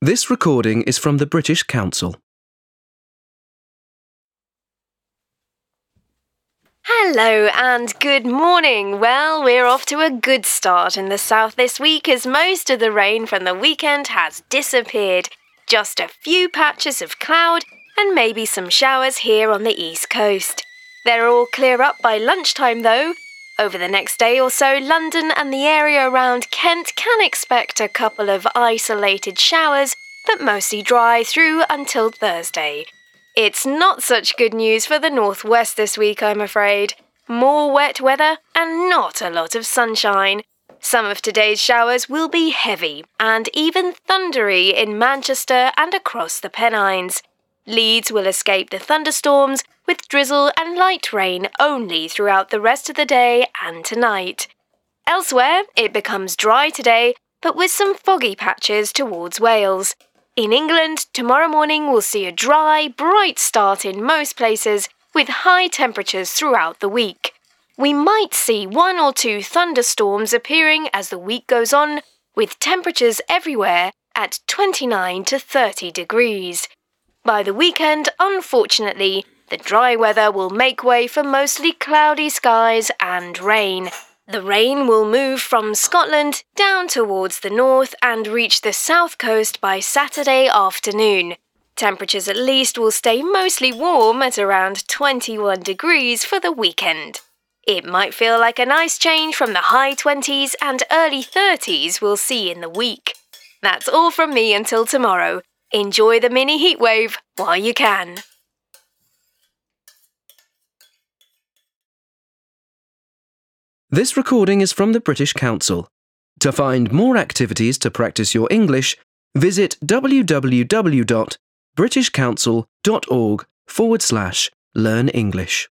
This recording is from the British Council. Hello and good morning. Well, we're off to a good start in the south this week as most of the rain from the weekend has disappeared. Just a few patches of cloud and maybe some showers here on the east coast. They're all clear up by lunchtime though. Over the next day or so, London and the area around Kent can expect a couple of isolated showers, but mostly dry through until Thursday. It's not such good news for the northwest this week, I'm afraid. More wet weather and not a lot of sunshine. Some of today's showers will be heavy and even thundery in Manchester and across the Pennines. Leeds will escape the thunderstorms with drizzle and light rain only throughout the rest of the day and tonight. Elsewhere, it becomes dry today, but with some foggy patches towards Wales. In England, tomorrow morning will see a dry, bright start in most places, with high temperatures throughout the week. We might see one or two thunderstorms appearing as the week goes on, with temperatures everywhere at 29 to 30 degrees. By the weekend, unfortunately, the dry weather will make way for mostly cloudy skies and rain. The rain will move from Scotland down towards the north and reach the south coast by Saturday afternoon. Temperatures at least will stay mostly warm at around 21 degrees for the weekend. It might feel like a nice change from the high 20s and early 30s we'll see in the week. That's all from me until tomorrow. Enjoy the mini heatwave while you can. This recording is from the British Council. To find more activities to practice your English, visit www.britishcouncil.org forward slash learn English.